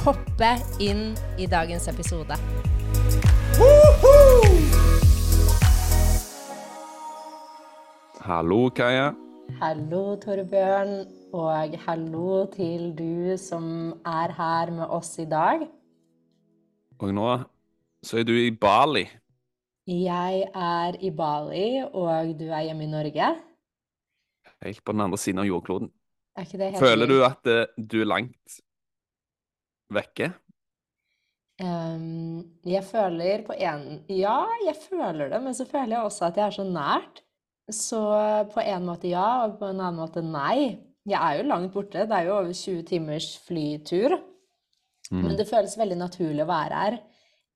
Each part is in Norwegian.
hoppe inn i dagens episode. Hallo, Kaja. Hallo, Torbjørn, og hallo til du som er her med oss i dag. Og nå så er du i Bali. Jeg er i Bali, og du er hjemme i Norge. Helt på den andre siden av jordkloden. Er ikke det helt Føler du at eh, du er langt vekke? Um, jeg føler på en Ja, jeg føler det, men så føler jeg også at jeg er så nært. Så på en måte ja, og på en annen måte nei. Jeg er jo langt borte. Det er jo over 20 timers flytur. Mm. Men det føles veldig naturlig å være her.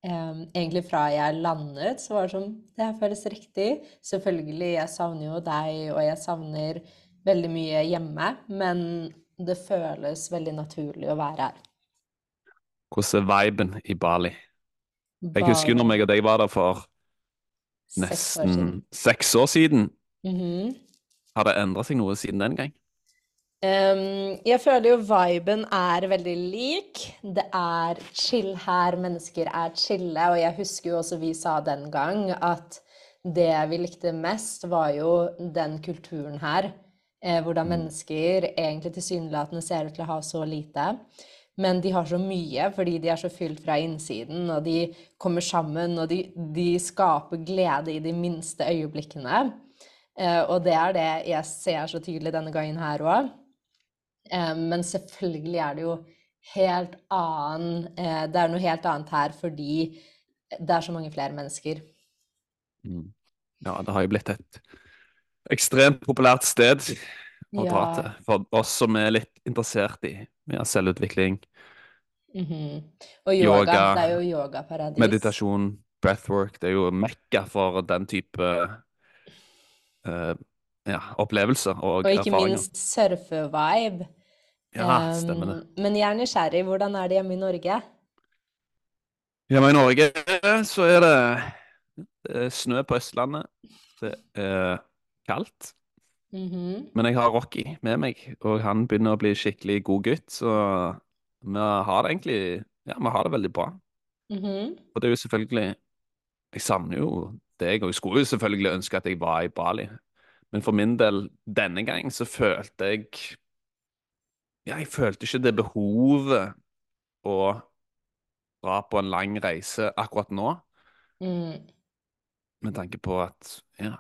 Um, egentlig fra jeg landet, så var det sånn Det her føles riktig. Selvfølgelig, jeg savner jo deg, og jeg savner veldig mye hjemme, men det føles veldig naturlig å være her. Hvordan er viben i Bali? Jeg husker når meg og deg var der for nesten seks år siden. Mhm. Har det endra seg noe siden den gang? Um, jeg føler jo viben er veldig lik. Det er chill her, mennesker er chille, og jeg husker jo også vi sa den gang at det vi likte mest, var jo den kulturen her. Eh, hvordan mennesker egentlig tilsynelatende ser ut til å ha så lite. Men de har så mye fordi de er så fylt fra innsiden, og de kommer sammen, og de, de skaper glede i de minste øyeblikkene. Eh, og det er det jeg ser så tydelig denne gangen her òg. Eh, men selvfølgelig er det jo helt annen eh, Det er noe helt annet her fordi det er så mange flere mennesker. Mm. Ja, det har jo blitt et ekstremt populært sted å dra til for oss som er litt interessert i ja, selvutvikling, Mhm. Og yoga. Yoga, Det er jo yogaparadis. meditasjon, breathwork. Det er jo mekka for den type uh, ja, opplevelser og, Og ikke erfaringer. minst surfe-vibe. Ja, stemmer det. Um, men jeg er nysgjerrig. Hvordan er det hjemme i Norge? Hjemme i Norge så er det, det er snø på Østlandet. Det er kaldt. Mhm. Men jeg har Rocky med meg, og han begynner å bli skikkelig god gutt, så vi har det egentlig Ja, vi har det veldig bra. Mhm. Og det er jo selvfølgelig Jeg savner jo deg, og jeg skulle jo selvfølgelig ønske at jeg var i Bali. Men for min del, denne gang, så følte jeg Ja, jeg følte ikke det behovet å dra på en lang reise akkurat nå, Mm. med tanke på at Ja.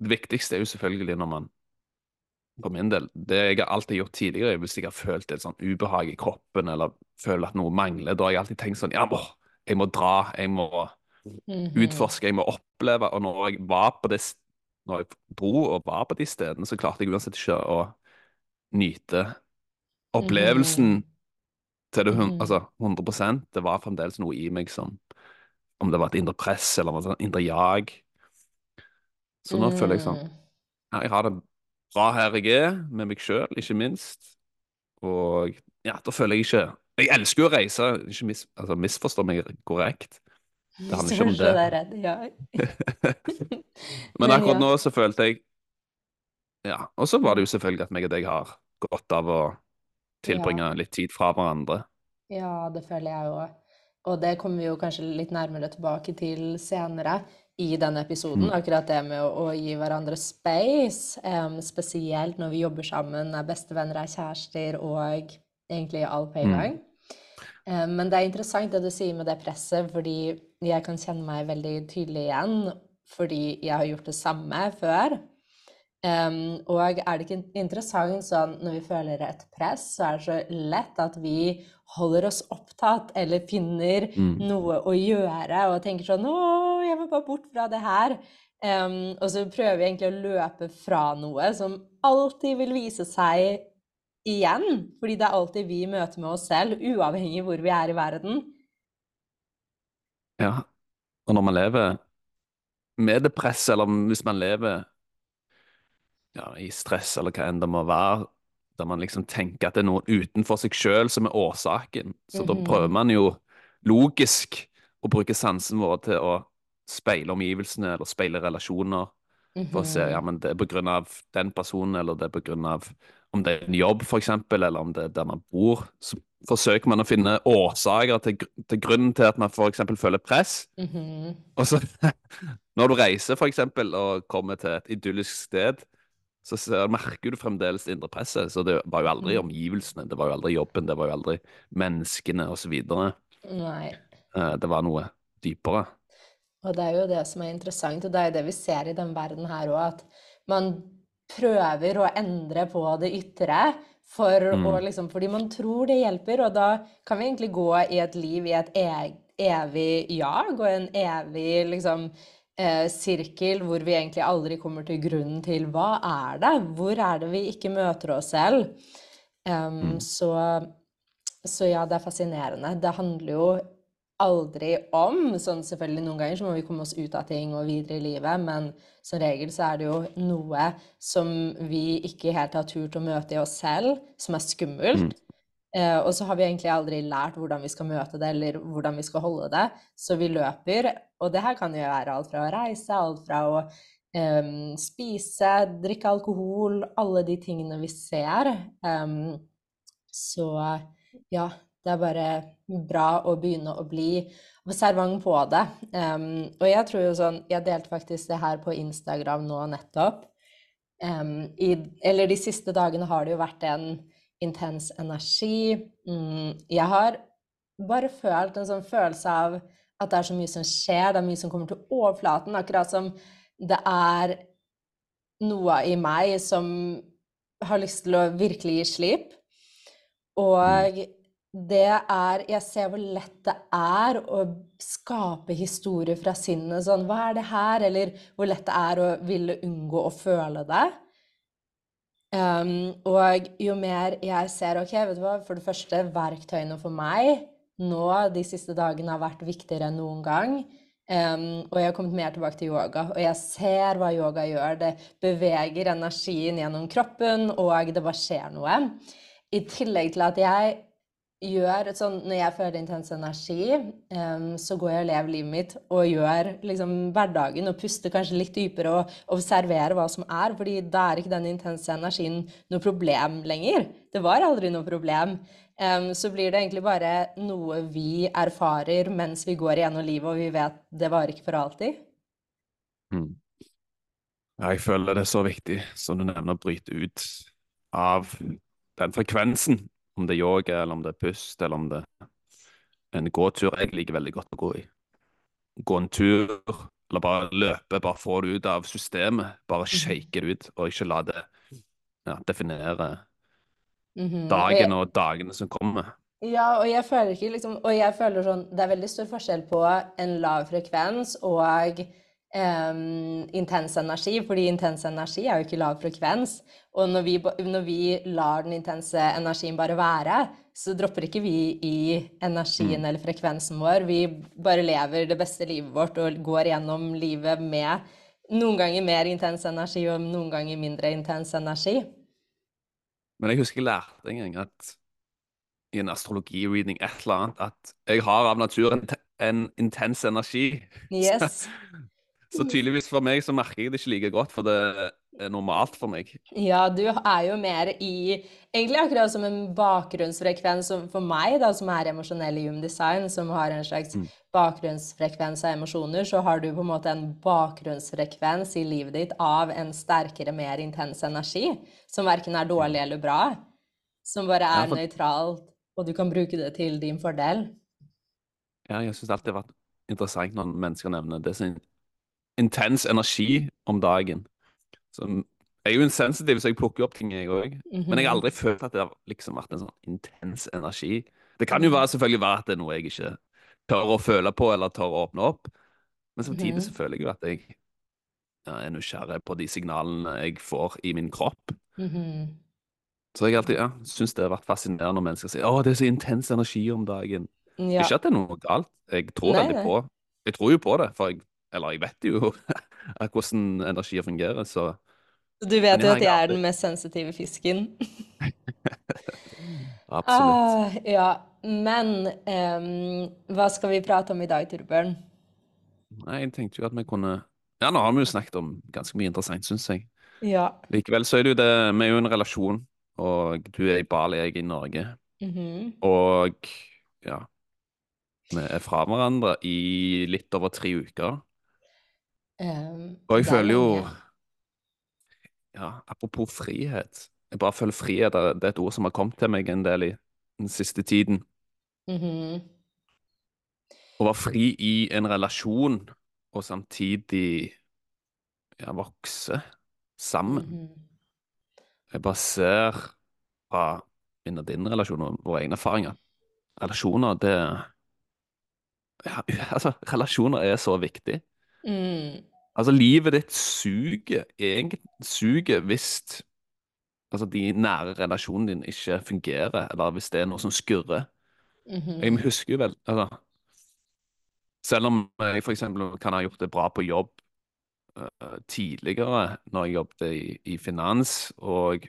Det viktigste er jo selvfølgelig når man For min del, det jeg har alltid gjort tidligere, hvis jeg har følt et sånn ubehag i kroppen, eller føler at noe mangler, da har jeg alltid tenkt sånn Ja, må, jeg må dra, jeg må Mhm. utforske, jeg må oppleve. Og når jeg var på det Når jeg dro og var på de stedene, så klarte jeg uansett ikke å nyte opplevelsen til det Mhm. altså 100% Det var fremdeles noe i meg som Om det var et indre press eller et indre jag. Så nå føler jeg sånn Mm. ja, Jeg har det bra her jeg er, med meg sjøl, ikke minst. Og ja, da føler jeg ikke Jeg elsker jo å reise, ikke mis, altså, misforstå meg korrekt. Det handler ikke om det. redd, ja. Men akkurat nå så følte jeg Ja. Og så var det jo selvfølgelig at meg og deg har godt av å tilbringe litt tid fra hverandre. Ja, det føler jeg òg. Og det kommer vi jo kanskje litt nærmere tilbake til senere i denne episoden. Mm. Akkurat det med å, å gi hverandre space, um, spesielt når vi jobber sammen, er bestevenner, er kjærester og egentlig på en Mm. gang. Men det er interessant det du sier med det presset, fordi jeg kan kjenne meg veldig tydelig igjen, fordi jeg har gjort det samme før. Em, og er det ikke interessant sånn når vi føler et press, så er det så lett at vi holder oss opptatt eller finner Mm. noe å gjøre og tenker sånn Å, jeg må bare bort fra det her. Um, og så prøver vi egentlig å løpe fra noe som alltid vil vise seg igjen. Fordi det er alltid vi møter med oss selv, uavhengig hvor vi er i verden. Ja. Og når man lever med det presset, eller hvis man lever ja, i stress, eller hva enn det må være, der man liksom tenker at det er noe utenfor seg sjøl som er årsaken, så da prøver man jo logisk å bruke sansen vår til å speile omgivelsene eller speile relasjoner. For å se ja, men det er på grunn av den personen, eller det er av om det er en jobb, for eksempel, eller om det er der man bor. Så forsøker man å finne årsaker til, til grunnen til at man eksempel føler press. Og så, når du reiser eksempel, og kommer til et idyllisk sted, så ser, merker du fremdeles det indre presset. Så det var jo aldri omgivelsene, det var jo aldri jobben, det var jo aldri menneskene osv. Nei. Eh, Det var noe dypere. Og det er jo det som er interessant, og det er jo det vi ser i den verden her òg, at man prøver å endre på det ytre for å liksom Fordi man tror det hjelper, og da kan vi egentlig gå i et liv i et e evig jag og en evig liksom eh, sirkel hvor vi egentlig aldri kommer til grunnen til hva er det? Hvor er det vi ikke møter oss selv? Em, så, så ja, det er fascinerende. Det handler jo aldri om sånn Selvfølgelig noen ganger så må vi komme oss ut av ting og videre i livet, men som regel så er det jo noe som vi ikke helt har turt å møte i oss selv, som er skummelt. Eh, og så har vi egentlig aldri lært hvordan vi skal møte det, eller hvordan vi skal holde det. Så vi løper, og det her kan jo være alt fra å reise, alt fra å um, spise, drikke alkohol, alle de tingene vi ser. Um, så ja, det er bare bra å begynne å bli observant på det. Um, og jeg tror jo sånn Jeg delte faktisk det her på Instagram nå nettopp. I, eller de siste dagene har det jo vært en intens energi. Mm, jeg har bare følt en sånn følelse av at det er så mye som skjer, det er mye som kommer til overflaten. Akkurat som det er noe i meg som har lyst til å virkelig gi slipp. Og det er Jeg ser hvor lett det er å skape historier fra sinnet. Sånn Hva er det her? Eller hvor lett det er å ville unngå å føle det. Um, og jo mer jeg ser Ok, vet du hva, for det første, verktøyene for meg nå de siste dagene har vært viktigere enn noen gang. Um, og jeg har kommet mer tilbake til yoga, og jeg ser hva yoga gjør. Det beveger energien gjennom kroppen, og det bare skjer noe. I tillegg til at jeg gjør sånn Når jeg føler intens energi, um, så går jeg og lever livet mitt og gjør liksom hverdagen og puster kanskje litt dypere og observerer hva som er, fordi da er ikke den intense energien noe problem lenger. Det var aldri noe problem. Um, så blir det egentlig bare noe vi erfarer mens vi går igjennom livet, og vi vet det varer ikke for alltid. Mm. Jeg føler det er så viktig, som du nevner, å bryte ut av den frekvensen. Om det er yoga, eller om det er pust, eller om det er en gåtur. Jeg liker veldig godt å gå i. Gå en tur, eller bare løpe. Bare få det ut av systemet. Bare shake det ut, og ikke la det ja, definere Mhm. Dagen og dagene som kommer. Ja, og jeg føler ikke liksom Og jeg føler sånn Det er veldig stor forskjell på en lav frekvens og em, intens energi, fordi intens energi er jo ikke lav frekvens. Og når vi, når vi lar den intense energien bare være, så dropper ikke vi i energien eller frekvensen vår. Vi bare lever det beste livet vårt og går gjennom livet med noen ganger mer intens energi og noen ganger mindre intens energi. Men jeg husker jeg lærte en gang at i en astrologi-reading et eller annet, at jeg har av natur en, en intens energi. Yes. Så tydeligvis for meg så merker jeg det ikke like godt, for det er normalt for meg. Ja, du er jo mer i Egentlig akkurat som en bakgrunnsfrekvens som for meg, da, som er emosjonell i Hume Design, som har en slags bakgrunnsfrekvens av emosjoner, så har du på en måte en bakgrunnsfrekvens i livet ditt av en sterkere, mer intens energi, som verken er dårlig eller bra, som bare Ja, er for- nøytralt, og du kan bruke det til din fordel. Ja, jeg syns alltid det har vært interessant når mennesker nevner det. sånn intens energi om dagen. Så jeg er jo insensitiv, så jeg plukker opp ting, jeg òg. Men jeg har aldri følt at det har liksom vært en sånn intens energi. Det kan jo være, selvfølgelig være at det er noe jeg ikke tør å føle på eller tør å åpne opp. Men samtidig så føler jeg jo at jeg er nysgjerrig på de signalene jeg får i min kropp. Mhm. Så jeg alltid ja, syns det har vært fascinerende når mennesker sier å, det er så intens energi om dagen. Ja. Ikke at det er noe galt, jeg tror Nei, veldig nei. på Jeg tror jo på det, for jeg Eller jeg vet jo hvordan energier fungerer, så Du vet jo at jeg er den mest sensitive fisken. absolutt. Ah, ja, men um, hva skal vi prate om i dag, Torbjørn? Nei, jeg tenkte jo at vi kunne Ja, nå har vi jo snakket om ganske mye interessant, syns jeg. Ja. Likevel så er det jo det Vi er jo en relasjon, og du er i Bali, jeg er i Norge. mhm, Og ja Vi er fra hverandre i litt over tre uker. Ehm, Og jeg er føler jo. Ja, apropos frihet. Jeg bare føler frihet det er et ord som har kommet til meg en del i den siste tiden. Mhm, Å være fri i en relasjon, og samtidig ja, vokse sammen. mhm. Jeg bare ser fra min og din relasjon og våre egne erfaringer. Relasjoner, det ja, Altså, relasjoner er så viktig. Mm, Altså, livet ditt suger egentlig suger hvis altså, de nære relasjonene dine ikke fungerer, eller hvis det er noe som skurrer. mhm, Jeg husker jo vel altså, Selv om jeg eksempel kan ha gjort det bra på jobb uh, tidligere, når jeg jobbet i, i finans, og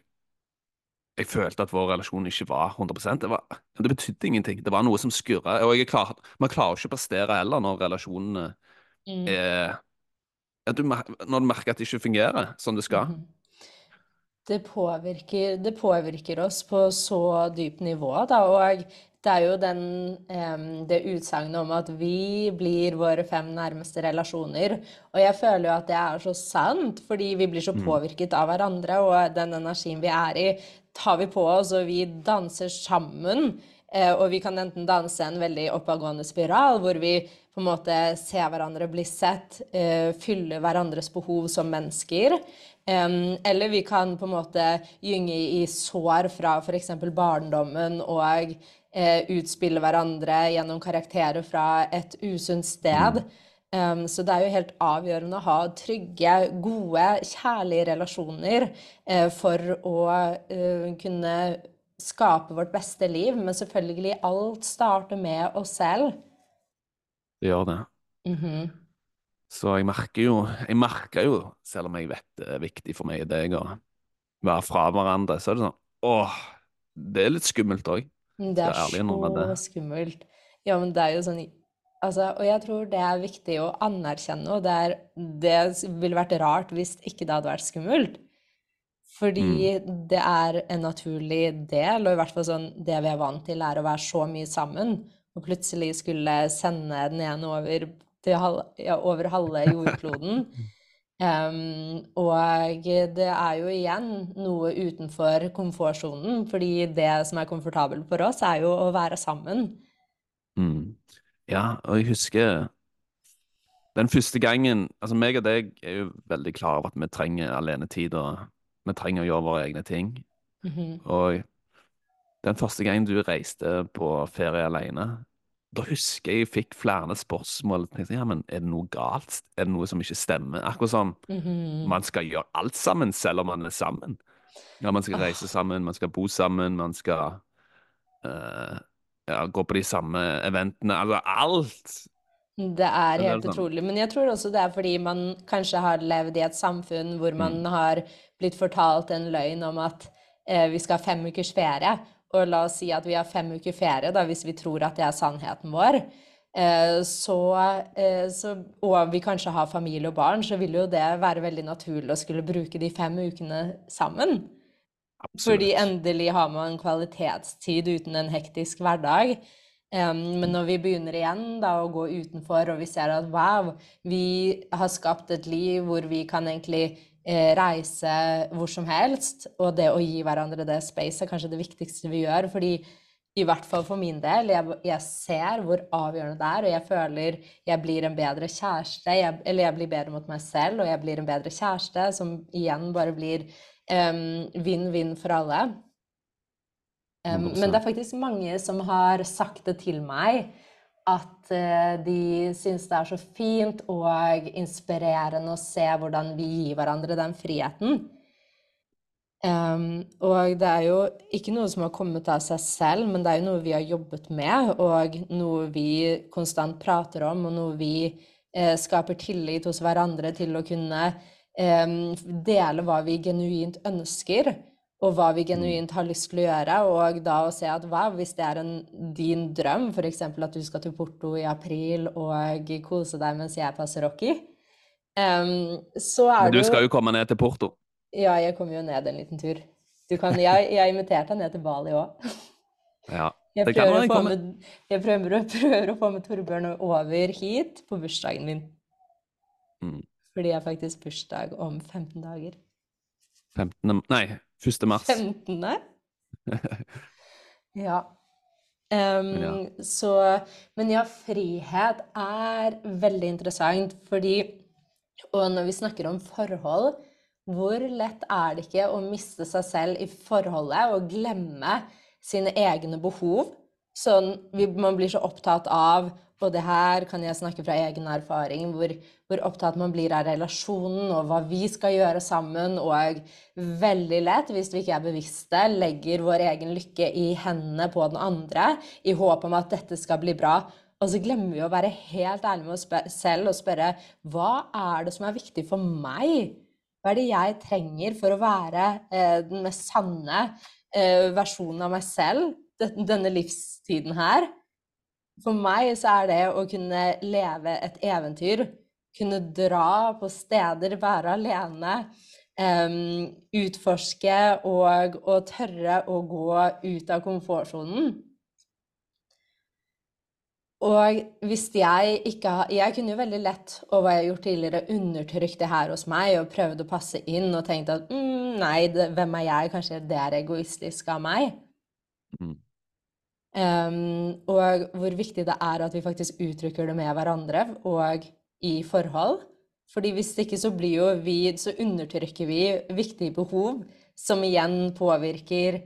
jeg følte at vår relasjon ikke var 100% Det, var, det betydde ingenting. Det var noe som skurra. Og klar, man klarer ikke å prestere heller når relasjonene mm, Eh, du, Når du merker at det ikke fungerer som det skal. mhm. Det påvirker, det påvirker oss på så dypt nivå, da, og det er jo den, det utsagnet om at vi blir våre fem nærmeste relasjoner. Og jeg føler jo at det er så sant, fordi vi blir så Mm. påvirket av hverandre, og den energien vi er i, tar vi på oss, og vi danser sammen. Eh, og vi kan enten danse en veldig oppadgående spiral, hvor vi på en måte ser hverandre bli sett, eh, fylle hverandres behov som mennesker. Eller vi kan på en måte gynge i sår fra f.eks. barndommen og eh, utspille hverandre gjennom karakterer fra et usunt sted. Um, så det er jo helt avgjørende å ha trygge, gode, kjærlige relasjoner uh, for å uh, kunne skape vårt beste liv. Men selvfølgelig, alt starter med oss selv. Det gjør det. Mhm. Så jeg merker jo Jeg merker jo, selv om jeg vet det er viktig for meg det å være fra hverandre, så er det sånn Åh, det er litt skummelt òg. Det er så det. skummelt. Ja, men det er jo sånn Altså, og jeg tror det er viktig å anerkjenne, og det er Det ville vært rart hvis ikke det hadde vært skummelt. Fordi det er en naturlig del, og i hvert fall sånn det vi er vant til, er å være så mye sammen, og plutselig skulle sende den ene over til hal ja, over halve jordkloden. um, og det er jo igjen noe utenfor komfortsonen, fordi det som er komfortabelt for oss, er jo å være sammen. Mm. Ja, og jeg husker den første gangen Altså, meg og deg er jo veldig klar over at vi trenger alenetid, og vi trenger å gjøre våre egne ting. Mhm. Og den første gangen du reiste på ferie alene, da husker jeg jeg fikk flere spørsmål. Tenkte, ja, men er det noe galt? Er det noe som ikke stemmer? Akkurat som Mhm. man skal gjøre alt sammen, selv om man er sammen. Ja, man skal reise sammen, man skal bo sammen, man skal uh, ja, gå på de samme eventene. Altså alt. Det er helt det er utrolig. Men jeg tror også det er fordi man kanskje har levd i et samfunn hvor man har blitt fortalt en løgn om at eh, vi skal ha fem ukers ferie. Og la oss si at vi har fem uker ferie, da, hvis vi tror at det er sannheten vår. Eh, så, eh, så, og vi kanskje har familie og barn, så vil jo det være veldig naturlig å skulle bruke de fem ukene sammen. Fordi endelig har man kvalitetstid uten en hektisk hverdag. Em, men når vi begynner igjen da å gå utenfor, og vi ser at wow, vi har skapt et liv hvor vi kan egentlig eh, reise hvor som helst, og det å gi hverandre det space er kanskje det viktigste vi gjør. Fordi i hvert fall for min del, jeg, jeg ser hvor avgjørende det er, og jeg føler jeg blir en bedre kjæreste, jeg, eller jeg blir bedre mot meg selv, og jeg blir en bedre kjæreste, som igjen bare blir vinn-vinn for alle. Em, men det er faktisk mange som har sagt det til meg, at eh, de syns det er så fint og inspirerende å se hvordan vi gir hverandre den friheten. Um, og det er jo ikke noe som har kommet av seg selv, men det er jo noe vi har jobbet med, og noe vi konstant prater om, og noe vi eh, skaper tillit hos hverandre til å kunne eh, dele hva vi genuint ønsker, og hva vi genuint har lyst til å gjøre, og da å se at hva hvis det er en, din drøm, f.eks. at du skal til Porto i april og kose deg mens jeg passer Rocky, um, så er Men du skal jo komme ned til Porto. Ja, jeg kommer jo ned en liten tur. Kan, jeg, jeg inviterte deg ned til Bali òg. Ja, jeg prøver, å få med, jeg prøver, prøver å få med Torbjørn over hit på bursdagen min. Mm. Fordi jeg har faktisk bursdag om 15 dager. 15. Nei, 1. mars. 15. ja. Um, ja. Så Men ja, frihet er veldig interessant fordi Og når vi snakker om forhold hvor lett er det ikke å miste seg selv i forholdet og glemme sine egne behov? Sånn, man blir så opptatt av og det her kan jeg snakke fra egen erfaring, hvor, hvor, opptatt man blir av relasjonen og hva vi skal gjøre sammen, og veldig lett, hvis vi ikke er bevisste, legger vår egen lykke i hendene på den andre i håp om at dette skal bli bra. Og så glemmer vi å være helt ærlige med oss selv og spørre hva er det som er viktig for meg? Hva er det jeg trenger for å være eh, den mest sanne eh, versjonen av meg selv denne livstiden her? For meg så er det å kunne leve et eventyr, kunne dra på steder, være alene, um, utforske og, og tørre å gå ut av komfortsonen. Og hvis jeg ikke har Jeg kunne jo veldig lett, og hva jeg har gjort tidligere, undertrykt det her hos meg og prøvd å passe inn og tenkt at mm, nei, det, hvem er jeg? Kanskje det er egoistisk av meg? Mm. Um, og hvor viktig det er at vi faktisk uttrykker det med hverandre og i forhold. Fordi hvis ikke så blir jo vi Så undertrykker vi viktige behov som igjen påvirker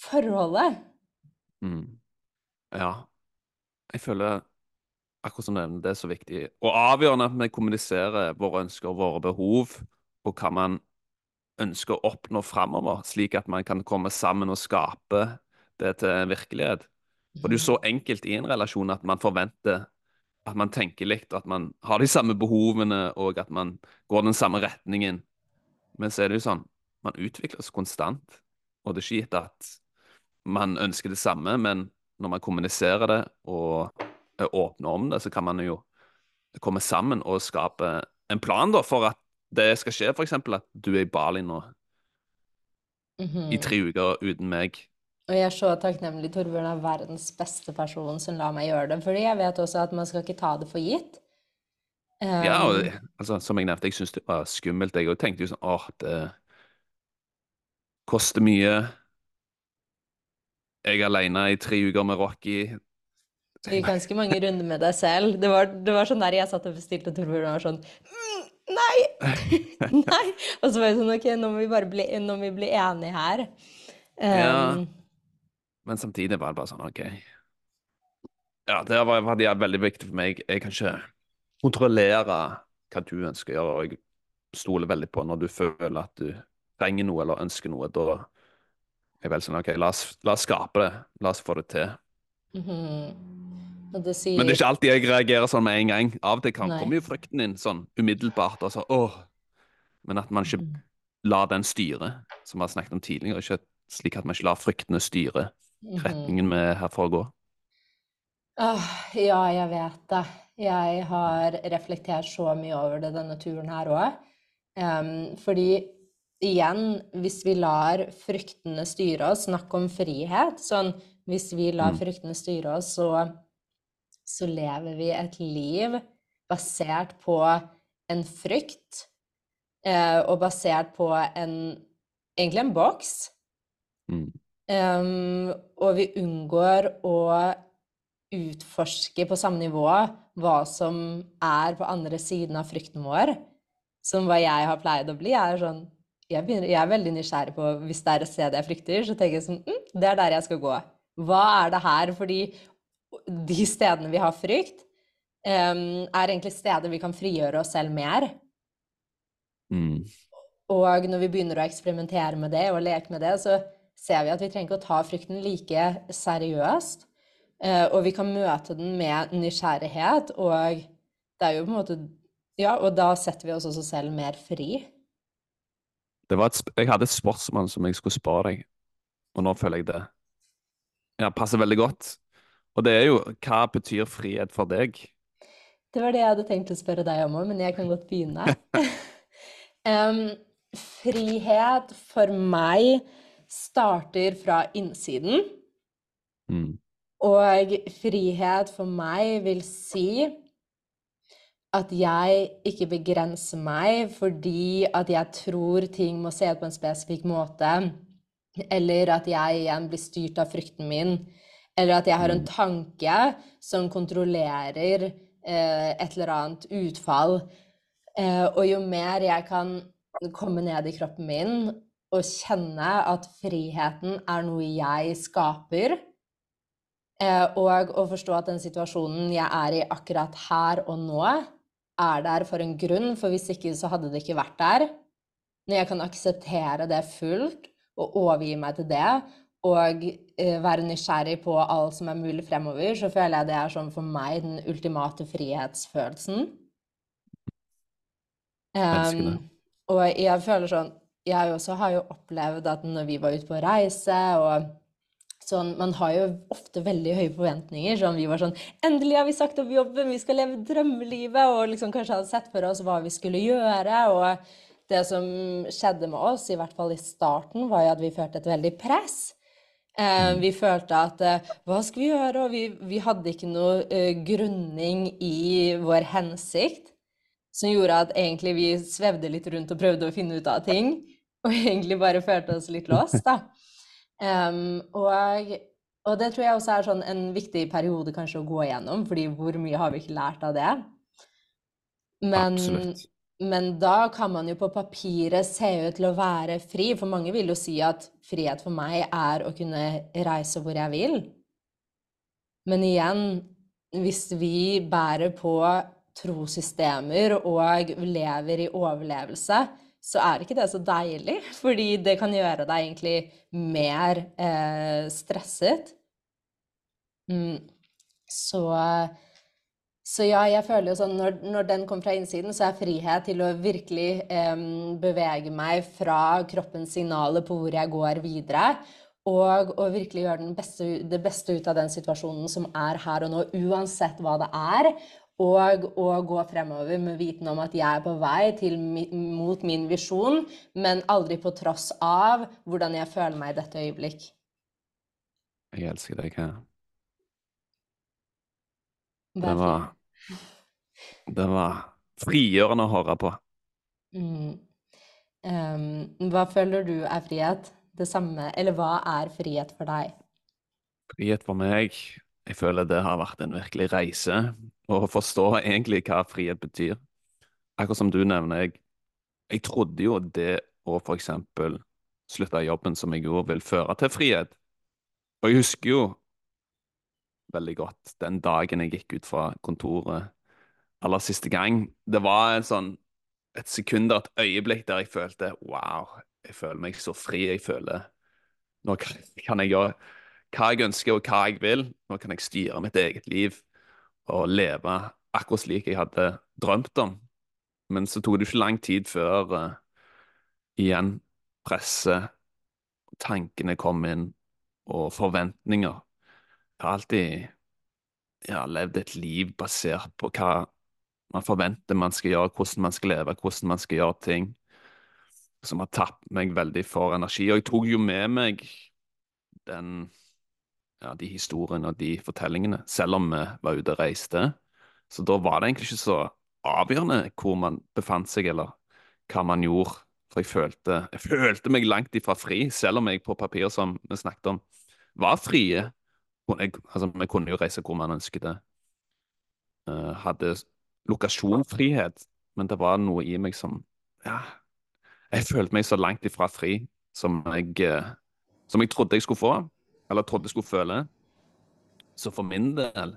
forholdet. Mm. Ja, jeg føler akkurat som nevnt, det er så viktig og avgjørende at vi kommuniserer våre ønsker og våre behov, og hva man ønsker å oppnå framover, slik at man kan komme sammen og skape det til virkelighet. For det er jo så enkelt i en relasjon at man forventer at man tenker likt, at man har de samme behovene, og at man går den samme retningen. Men så er det jo sånn, man utvikles konstant, og det er ikke gitt at man ønsker det samme, men når man kommuniserer det og er åpne om det, så kan man jo komme sammen og skape en plan da, for at det skal skje. F.eks. at du er i Bali nå mm -hmm. i tre uker uten meg. Og jeg er så takknemlig. Torbjørn er verdens beste person som lar meg gjøre det. Fordi jeg vet også at man skal ikke ta det for gitt. Um... ja, og altså, som jeg nevnte, jeg syntes det var skummelt. Jeg tenkte jo sånn åh, det koster mye jeg er alene i tre uker med Rocky. Det gikk ganske mange runder med deg selv. Det var, det var sånn der jeg satt og bestilte Torbjørn og var sånn mm, Nei! nei! Og så var jeg sånn OK, nå må vi bare bli, må vi bli enige her. Um, ja. Men samtidig var det bare sånn OK. Ja, det var, var det veldig viktig for meg. Jeg kan ikke kontrollere hva du ønsker å gjøre, og jeg stoler veldig på når du føler at du trenger noe eller ønsker noe. Da er jeg veldig vel sånn OK, la oss, la oss, skape det. La oss få det til. Mm -hmm. det sier... Men det er ikke alltid jeg reagerer sånn med en gang. Av og til kan komme jo frykten inn sånn umiddelbart. Altså, åh. Men at man ikke mm. lar den styre, som vi har snakket om tidligere. Ikke slik at man ikke lar fryktene styre. Retningen vi er her for å gå. Oh, ja, jeg vet det. Jeg har reflektert så mye over det denne turen her òg. Um, fordi igjen, hvis vi lar fryktene styre oss, snakk om frihet. Sånn hvis vi lar mm. fryktene styre oss, så, så lever vi et liv basert på en frykt, uh, og basert på en egentlig en boks. Mm. Um, og vi unngår å utforske på samme nivå hva som er på andre siden av frykten vår. Som hva jeg har pleid å bli, er sånn jeg, begynner, jeg, er veldig nysgjerrig på Hvis det er et sted jeg frykter, så tenker jeg sånn mm, Det er der jeg skal gå. Hva er det her? Fordi de stedene vi har frykt, um, er egentlig steder vi kan frigjøre oss selv mer. Mm. Og når vi begynner å eksperimentere med det og leke med det, så ser vi at vi trenger ikke å ta frykten like seriøst. Eh, og vi kan møte den med nysgjerrighet, og det er jo på en måte Ja, og da setter vi oss også selv mer fri. Det var et, jeg hadde et spørsmål som jeg skulle spørre deg, og nå føler jeg det ja, passer veldig godt. Og det er jo hva betyr frihet for deg? Det var det jeg hadde tenkt å spørre deg om òg, men jeg kan godt begynne. um, frihet for meg starter fra innsiden. Mm. Og frihet for meg vil si at jeg ikke begrenser meg fordi at jeg tror ting må se ut på en spesifikk måte, eller at jeg igjen blir styrt av frykten min, eller at jeg har en tanke som kontrollerer eh, et eller annet utfall. Eh, og jo mer jeg kan komme ned i kroppen min og kjenne at friheten er noe jeg skaper, Eh, og å forstå at den situasjonen jeg er i akkurat her og nå, er der for en grunn, for hvis ikke så hadde det ikke vært der. Når jeg kan akseptere det fullt og overgi meg til det, og eh, være nysgjerrig på alt som er mulig fremover, så føler jeg det er sånn for meg den ultimate frihetsfølelsen. Um, og jeg føler sånn Jeg også har jo opplevd at når vi var ute på reise og Sånn, man har jo ofte veldig høye forventninger. Sånn, vi var sånn Endelig har vi sagt opp jobben, vi skal leve drømmelivet! Og liksom kanskje hadde sett for oss hva vi skulle gjøre. Og det som skjedde med oss, i hvert fall i starten, var jo at vi følte et veldig press. Eh, vi følte at eh, hva skal vi gjøre? Og vi, vi hadde ikke noe eh, grunning i vår hensikt. Som gjorde at egentlig vi svevde litt rundt og prøvde å finne ut av ting. Og egentlig bare følte oss litt låst, da. Um, og, og det tror jeg også er sånn en viktig periode kanskje å gå igjennom, fordi hvor mye har vi ikke lært av det? Men, Absolutt. men da kan man jo på papiret se ut til å være fri, for mange vil jo si at frihet for meg er å kunne reise hvor jeg vil. Men igjen, hvis vi bærer på trossystemer og lever i overlevelse, så er ikke det så deilig, fordi det kan gjøre deg egentlig mer eh, stresset. Mm. Så, så ja, jeg føler jo sånn når, når den kommer fra innsiden, så er frihet til å virkelig eh, bevege meg fra kroppens signaler på hvor jeg går videre, og å virkelig gjøre beste, det beste ut av den situasjonen som er her og nå, uansett hva det er. Og å gå fremover med viten om at jeg er på vei til, mot min visjon, men aldri på tross av hvordan jeg føler meg i dette øyeblikk. Jeg elsker deg her. Det var, det var frigjørende å høre på. Mm. Um, hva føler du er frihet? Det samme, eller hva er frihet for deg? Frihet for meg, jeg føler det har vært en virkelig reise å forstå egentlig hva frihet betyr. Akkurat som du nevner, jeg, jeg trodde jo det å for eksempel slutte jobben som jeg gjorde, vil føre til frihet. Og jeg husker jo veldig godt den dagen jeg gikk ut fra kontoret aller siste gang. Det var en sånn, et sekund et øyeblikk der jeg følte wow, jeg føler meg så fri. Jeg føler nå kan jeg gjøre hva jeg ønsker og hva jeg vil. Nå kan jeg styre mitt eget liv og leve akkurat slik jeg hadde drømt om. Men så tok det ikke lang tid før uh, igjen presset, tankene kom inn, og forventninger. Jeg har alltid ja, levd et liv basert på hva man forventer man skal gjøre, hvordan man skal leve, hvordan man skal gjøre ting. Som har tatt meg veldig for energi. Og jeg tok jo med meg den ja, de historiene og de fortellingene, selv om vi var ute og reiste. Så da var det egentlig ikke så avgjørende hvor man befant seg, eller hva man gjorde. For jeg følte, jeg følte meg langt ifra fri, selv om jeg på papir, som vi snakket om, var frie. Jeg, altså, vi kunne jo reise hvor man ønsket det. Uh, hadde lokasjonfrihet, men det var noe i meg som Ja, jeg følte meg så langt ifra fri som jeg, uh, som jeg trodde jeg skulle få eller trodde jeg skulle føle. Så for min del,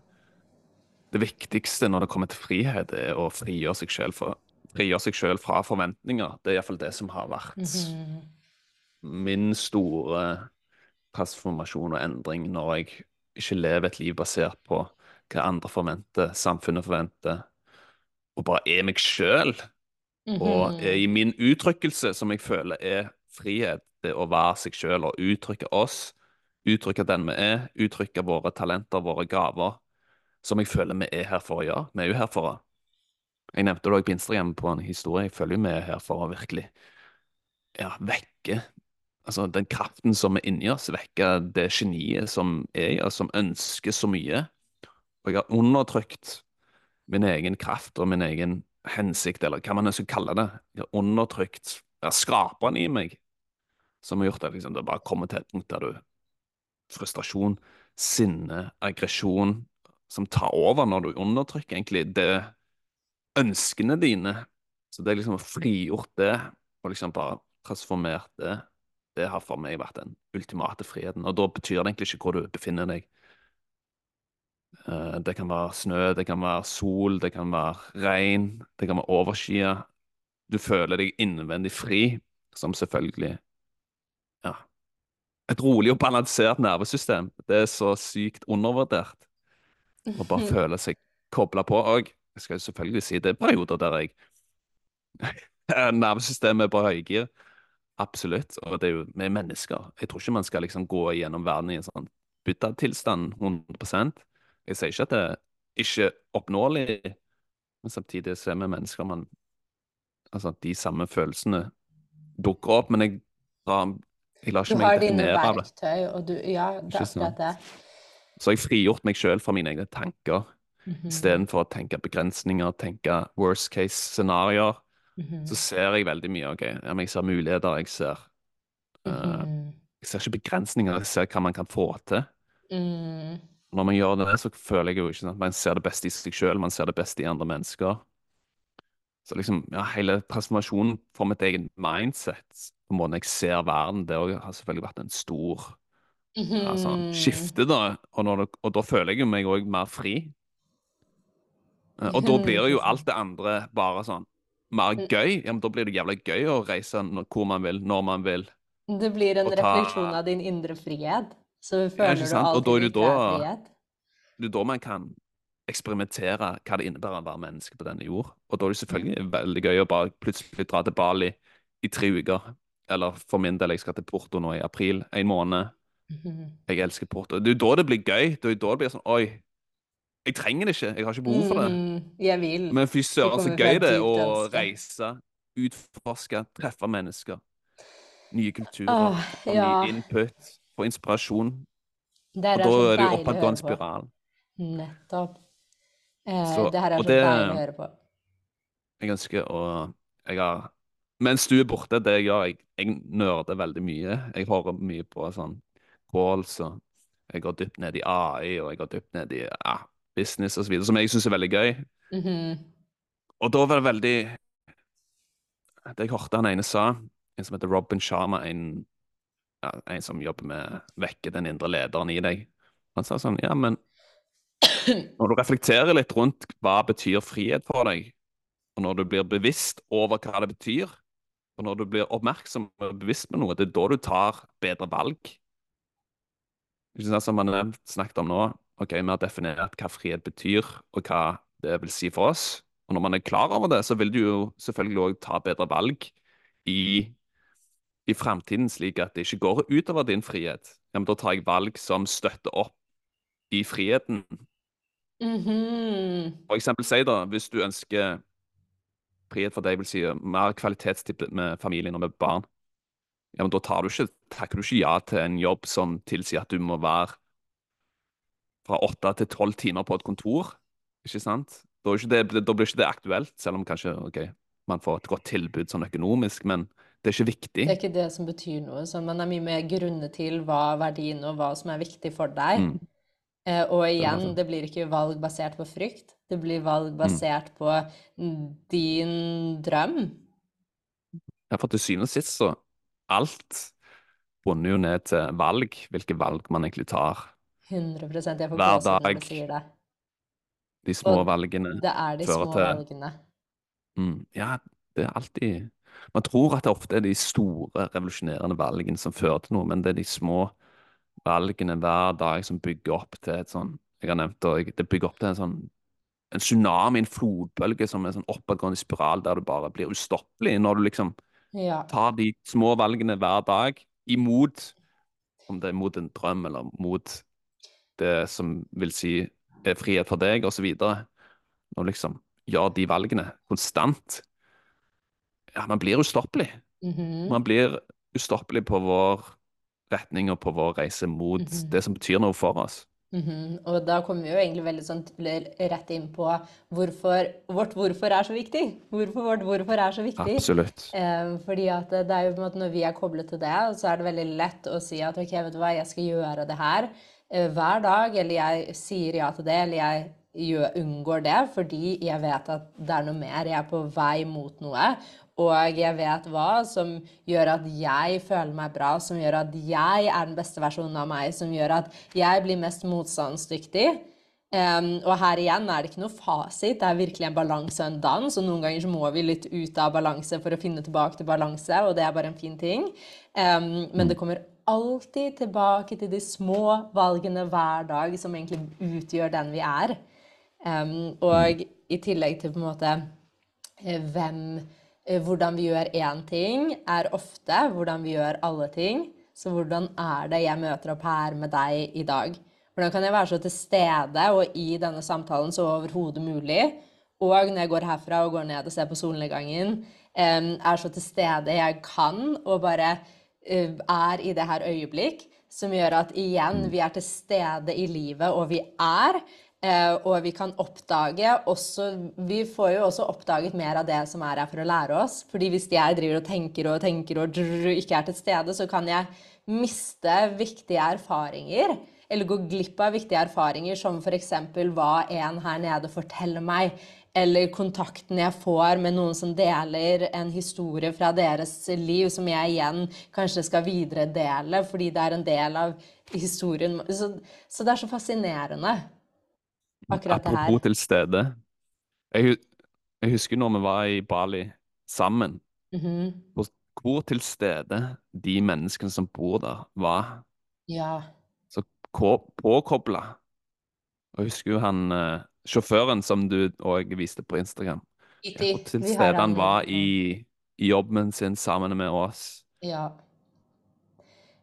det viktigste når det kommer til frihet, er å frigjøre seg selv fra fra forventninger. Det er iallfall det som har vært Mhm. min store transformasjon og endring når jeg ikke lever et liv basert på hva andre forventer, samfunnet forventer, og bare er meg sjøl. Og Mhm. i min uttrykkelse, som jeg føler er frihet, det å være seg sjøl og uttrykke oss, uttrykke den vi er, uttrykke våre talenter, våre gaver, som jeg føler vi er her for å gjøre. Vi er jo her for å Jeg nevnte det også på Instagram på en historie. Jeg føler vi er her for å virkelig ja, vekke altså den kraften som er inni oss, vekke det geniet som er i oss, som ønsker så mye. Og jeg har undertrykt min egen kraft og min egen hensikt, eller hva man skal kalle det. Jeg har undertrykt ja, skraperen i meg, som har gjort at liksom, det bare kommer til et punkt der du Frustrasjon, sinne, aggresjon, som tar over når du undertrykker egentlig det ønskene dine. Så det er liksom å frigjort det, og liksom bare transformert det. Det har for meg vært den ultimate friheten. Og da betyr det egentlig ikke hvor du befinner deg. Eh, Det kan være snø, det kan være sol, det kan være regn, det kan være overskyet. Du føler deg innvendig fri, som selvfølgelig. Et rolig og balansert nervesystem. Det er så sykt undervurdert. Å bare føle seg kobla på òg. Jeg skal jo selvfølgelig si det er perioder der jeg Nervesystemet er på høygir. Absolutt. Og det er jo vi er mennesker. Jeg tror ikke man skal liksom gå gjennom verden i en sånn buddha-tilstand 100 Jeg sier ikke at det er ikke oppnåelig, men samtidig så er vi mennesker. Man, altså, de samme følelsene dukker opp, men jeg, drar, jeg lar ikke har meg definere av det. verktøy, og du Ja, det er akkurat det. Så jeg har frigjort meg sjøl fra mine egne tanker, Mhm. istedenfor å tenke begrensninger, tenke worst case-scenarioer. Mhm. Så ser jeg veldig mye. ok, Jeg ser muligheter, jeg ser eh, Mhm. Jeg ser ikke begrensninger, jeg ser hva man kan få til. Mm. Når man gjør det, så føler jeg jo ikke at man ser det beste i seg sjøl, man ser det beste i andre mennesker. Så liksom, ja, hele transformasjonen for mitt eget mindset, på måten jeg ser verden, det har selvfølgelig vært en stor Mhm. skifte, da. Og, når det, og da føler jeg jo meg òg mer fri. Eh, Og da blir jo alt det andre bare sånn mer gøy. Ja, men da blir det jævlig gøy å reise når, hvor man vil, når man vil. Det blir en ta- refleksjon av din indre frihet. Så føler ja, du sant? Og da er alltid da- frihet. Det er da man kan eksperimentere hva det innebærer å være menneske på denne jord. Og da er det selvfølgelig veldig gøy å bare plutselig dra til Bali i tre uker. Eller for min del, jeg skal til Porto nå i april, en måned. Mhm. Jeg elsker Porto. Det er jo da det blir gøy. Det er jo da det blir sånn Oi, jeg trenger det ikke. Jeg har ikke behov for det. Mhm. Jeg vil. Men fy søren, så gøy det er å reise, utforske, treffe mennesker. Nye kulturer, Åh, ja. ny input, få inspirasjon. Det her Og er da er det jo opp oppadgående høre spiral. Nettopp. Eh, Så- det her er så det- deilig å høre på. Jeg ønsker å jeg har, Mens du er borte, det jeg gjør jeg, jeg nerder veldig mye. Jeg hører mye på sånn calls, og jeg går dypt ned i AI, og jeg går dypt ned i ja, business osv., som jeg syns er veldig gøy. Mhm. Og da var det veldig Det jeg hørte han ene sa, en som heter Robin Sharma, en, ja, en som jobber med å vekke den indre lederen i deg. Han sa sånn Ja, men når du reflekterer litt rundt hva betyr frihet for deg, og når du blir bevisst over hva det betyr, og når du blir oppmerksom og bevisst med noe, det er da du tar bedre valg. Ikke sant, Som man har snakket om nå, ok, vi har definert hva frihet betyr, og hva det vil si for oss. Og når man er klar over det, så vil du jo selvfølgelig òg ta bedre valg i, i fremtiden, slik at det ikke går utover din frihet. Ja, men da tar jeg valg som støtter opp i friheten. Mhm. For eksempel si da, hvis du ønsker frihet for deg, vil si mer kvalitetstid med familien og med barn, ja, men da tar du ikke, takker du ikke ja til en jobb som tilsier at du må være fra åtte til tolv timer på et kontor, ikke sant? Da, ikke det, da blir ikke det aktuelt, selv om kanskje ok, man får et godt tilbud sånn økonomisk, men det er ikke viktig. Det er ikke det som betyr noe. Så man er mye mer grunnet til hva er verdien og hva som er viktig for deg. Mm. Eh, og igjen, det blir ikke valg basert på frykt. Det blir valg Mm. basert på din drøm. Ja, for til syvende og sist så alt bunner jo ned til valg, hvilke valg man egentlig tar. 100% Jeg får Hver dag. sier det. De små Og valgene Det er de små til valgene. Mm, ja, det er alltid Man tror at det ofte er de store, revolusjonerende valgene som fører til noe, men det er de små valgene hver dag som bygger opp til et sånn Jeg har nevnt det, det bygger opp til en sånn en tsunami, en flodbølge, som en sånn oppadgående spiral der du bare blir ustoppelig når du liksom Ja. tar de små valgene hver dag imot Om det er mot en drøm eller mot det som vil si er frihet for deg, osv. Når du liksom gjør de valgene konstant Ja, man blir ustoppelig. Mhm. Man blir ustoppelig på vår retning og på vår reise mot Mhm. det som betyr noe for oss. Mhm. Og da kommer vi jo egentlig veldig sånn rett inn på hvorfor vårt hvorfor er så viktig. Hvorfor vårt hvorfor er så viktig. Absolutt. Eh, fordi at det er jo på en måte når vi er koblet til det, så er det veldig lett å si at ok, vet du hva, jeg skal gjøre det her eh, hver dag, eller jeg sier ja til det, eller jeg gjør, unngår det, fordi jeg vet at det er noe mer. Jeg er på vei mot noe. Og jeg vet hva som gjør at jeg føler meg bra, som gjør at jeg er den beste versjonen av meg, som gjør at jeg blir mest motstandsdyktig. Um, og her igjen er det ikke noe fasit, det er virkelig en balanse og en dans. Og noen ganger så må vi litt ut av balanse for å finne tilbake til balanse, og det er bare en fin ting. Um, men det kommer alltid tilbake til de små valgene hver dag som egentlig utgjør den vi er. Um, og i tillegg til på en måte eh, hvem Hvordan vi gjør én ting, er ofte hvordan vi gjør alle ting. Så hvordan er det jeg møter opp her med deg i dag? Hvordan kan jeg være så til stede og i denne samtalen så overhodet mulig? Og når jeg går herfra og går ned og ser på solnedgangen, er så til stede jeg kan, og bare eh, er i det her øyeblikk, som gjør at igjen, vi er til stede i livet, og vi er. Eh, og vi kan oppdage også Vi får jo også oppdaget mer av det som er her for å lære oss. Fordi hvis jeg driver og tenker og tenker og ikke er til stede, så kan jeg miste viktige erfaringer. Eller gå glipp av viktige erfaringer, som f.eks. hva en her nede forteller meg. Eller kontakten jeg får med noen som deler en historie fra deres liv, som jeg igjen kanskje skal videredele fordi det er en del av historien. Så, så det er så fascinerende akkurat det her. Apropos til stede. Jeg, jeg husker når vi var i Bali sammen, Mhm. hvor, hvor til stede de menneskene som bor der, var. Ja. Så ko- påkobla. Og jeg husker jo han eh, sjåføren som du òg viste på Instagram. Hvor til stede han var i, i jobben sin sammen med oss. Ja.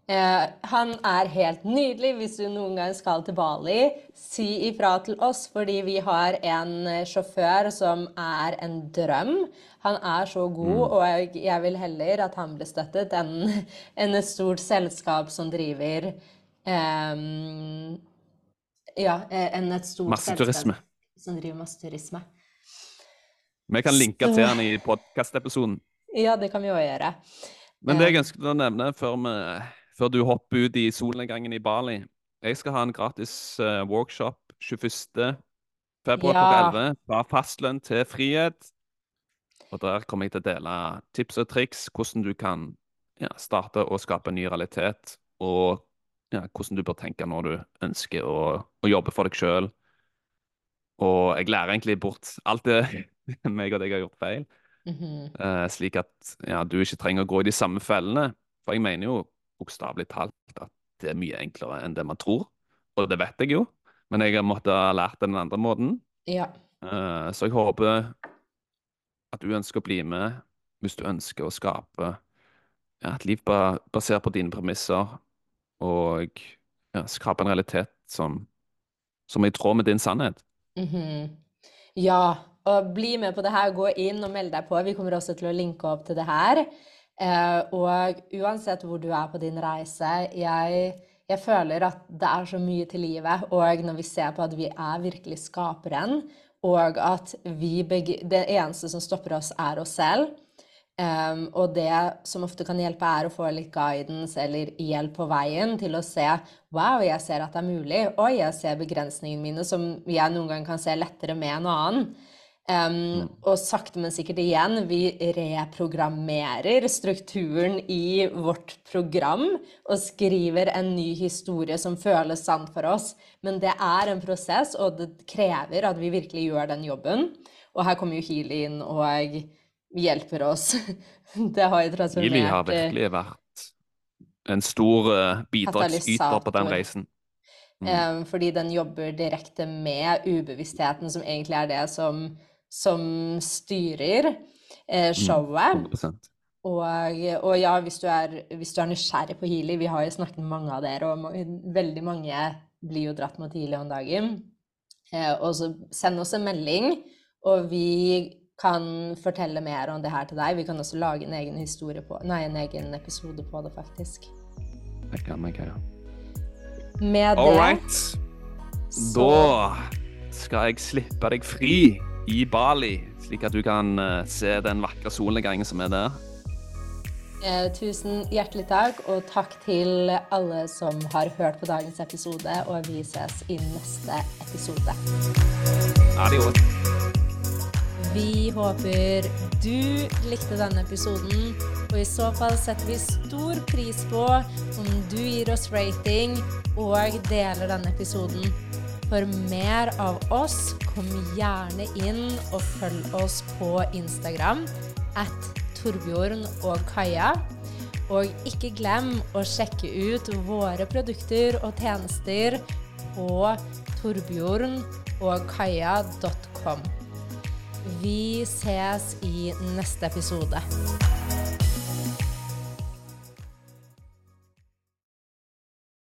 Eh, han er helt nydelig. Hvis du noen gang skal til Bali, si ifra til oss, fordi vi har en eh, sjåfør som er en drøm. Han er så god, og jeg, vil heller at han blir støttet enn en et stort selskap som driver ehm, Ja, eh, enn et stort Masseturisme. selskap som driver masseturisme. Vi kan linke til han i podkastepisoden. Ja, det kan vi òg gjøre. Men det jeg Eh. ønsket å nevne før, vi, før du hopper ut i solnedgangen i Bali Jeg skal ha en gratis uh, workshop 21. februar Ja. på 11. Fra fastlønn til frihet. Og der kommer jeg til å dele tips og triks hvordan du kan ja, starte å skape en ny realitet. Og ja, hvordan du bør tenke når du ønsker å, å jobbe for deg sjøl. Og jeg lærer egentlig bort alt det meg og deg har gjort feil. Mm -hmm. uh, slik at ja, du ikke trenger å gå i de samme fellene. For jeg mener jo bokstavelig talt at det er mye enklere enn det man tror. Og det vet jeg jo, men jeg har måttet ha lært det den andre måten. Ja. Eh, så jeg håper at du ønsker å bli med hvis du ønsker å skape ja, et liv basert på dine premisser, og ja, skape en realitet som, som er i tråd med din sannhet. Mhm. Ja, og bli med på det her. Gå inn og meld deg på. Vi kommer også til å linke opp til det her. Eh, og uansett hvor du er på din reise, jeg, jeg føler at det er så mye til livet. Og når vi ser på at vi er virkelig skaperen, og at begge, det eneste som stopper oss, er oss selv. Um, og det som ofte kan hjelpe, er å få litt guidance eller hjelp på veien til å se Wow, jeg ser at det er mulig. Oi, jeg ser begrensningene mine, som jeg noen gang kan se lettere med en annen. Em, Og sakte, men sikkert igjen, vi reprogrammerer strukturen i vårt program og skriver en ny historie som føles sant for oss. Men det er en prosess, og det krever at vi virkelig gjør den jobben. Og her kommer jo Healy inn og hjelper oss. Det har jo transformert Healy har virkelig vært en stor uh, bidragsyter på den reisen. Mm. Um, fordi den jobber direkte med ubevisstheten, som egentlig er det som, som styrer eh, showet. 100%. Og, og ja, hvis du, er, hvis du er nysgjerrig på Healy Vi har jo snakket med mange av dere, og ma- veldig mange blir jo dratt mot Healy om dagen. Eh, og så send oss en melding, og vi kan fortelle mer om det her til deg. Vi kan også lage en egen historie på Nei, en egen episode på det, faktisk. Det kan ikke gjøre. Med All det right. så Da skal jeg slippe deg fri i Bali, slik at du kan eh, se den vakre solnedgangen som er der. Eh, tusen hjertelig takk, og takk til alle som har hørt på dagens episode. Og vi ses i neste episode. Adios. Vi håper du likte denne episoden, og i så fall setter vi stor pris på om du gir oss rating og deler denne episoden. For mer av oss, kom gjerne inn og følg oss på Instagram at Torbjørn og Kaja. Og ikke glem å sjekke ut våre produkter og tjenester på torbjørnogkaja.com. Vi ses i neste episode.